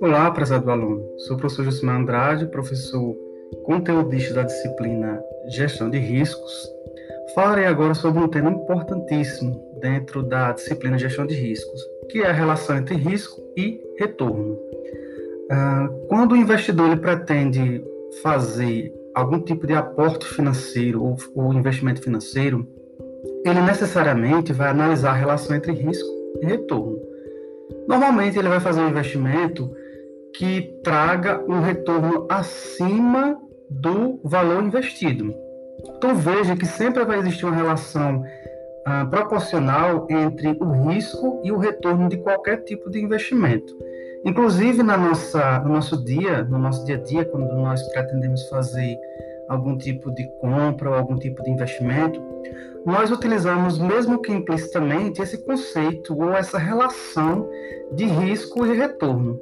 Olá, prezado aluno. Sou o professor Josimar Andrade, professor conteudista da disciplina Gestão de Riscos. Falarei agora sobre um tema importantíssimo dentro da disciplina Gestão de Riscos, que é a relação entre risco e retorno. Ah, quando o investidor pretende fazer algum tipo de aporte financeiro ou investimento financeiro, ele necessariamente vai analisar a relação entre risco e retorno. Normalmente ele vai fazer um investimento que traga um retorno acima do valor investido. Então veja que sempre vai existir uma relação ah, proporcional entre o risco e o retorno de qualquer tipo de investimento. Inclusive na nossa, no nosso dia, no nosso dia a dia, quando nós pretendemos fazer algum tipo de compra ou algum tipo de investimento, nós utilizamos, mesmo que implicitamente, esse conceito ou essa relação de risco e retorno.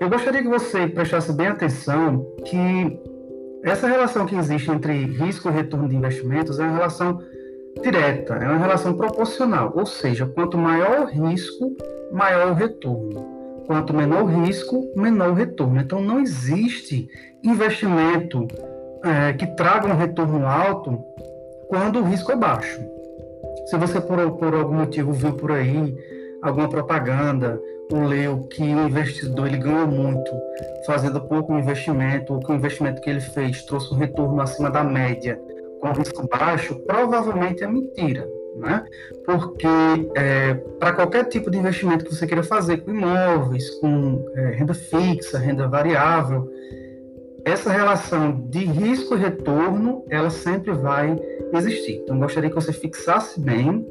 Eu gostaria que você prestasse bem atenção que essa relação que existe entre risco e retorno de investimentos é uma relação direta, é uma relação proporcional, ou seja, quanto maior o risco, maior o retorno. Quanto menor o risco, menor o retorno. Então, não existe investimento é, que traga um retorno alto quando o risco é baixo. Se você, por, por algum motivo, viu por aí alguma propaganda ou leu que o investidor ele ganhou muito fazendo pouco investimento, ou que o investimento que ele fez trouxe um retorno acima da média com risco baixo, provavelmente é mentira. Né? Porque é, para qualquer tipo de investimento que você queira fazer com imóveis, com é, renda fixa, renda variável, essa relação de risco e retorno, ela sempre vai existir. Então, gostaria que você fixasse bem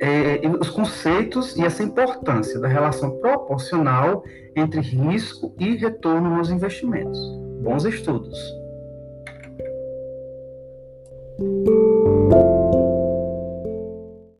é, os conceitos e essa importância da relação proporcional entre risco e retorno nos investimentos. Bons estudos!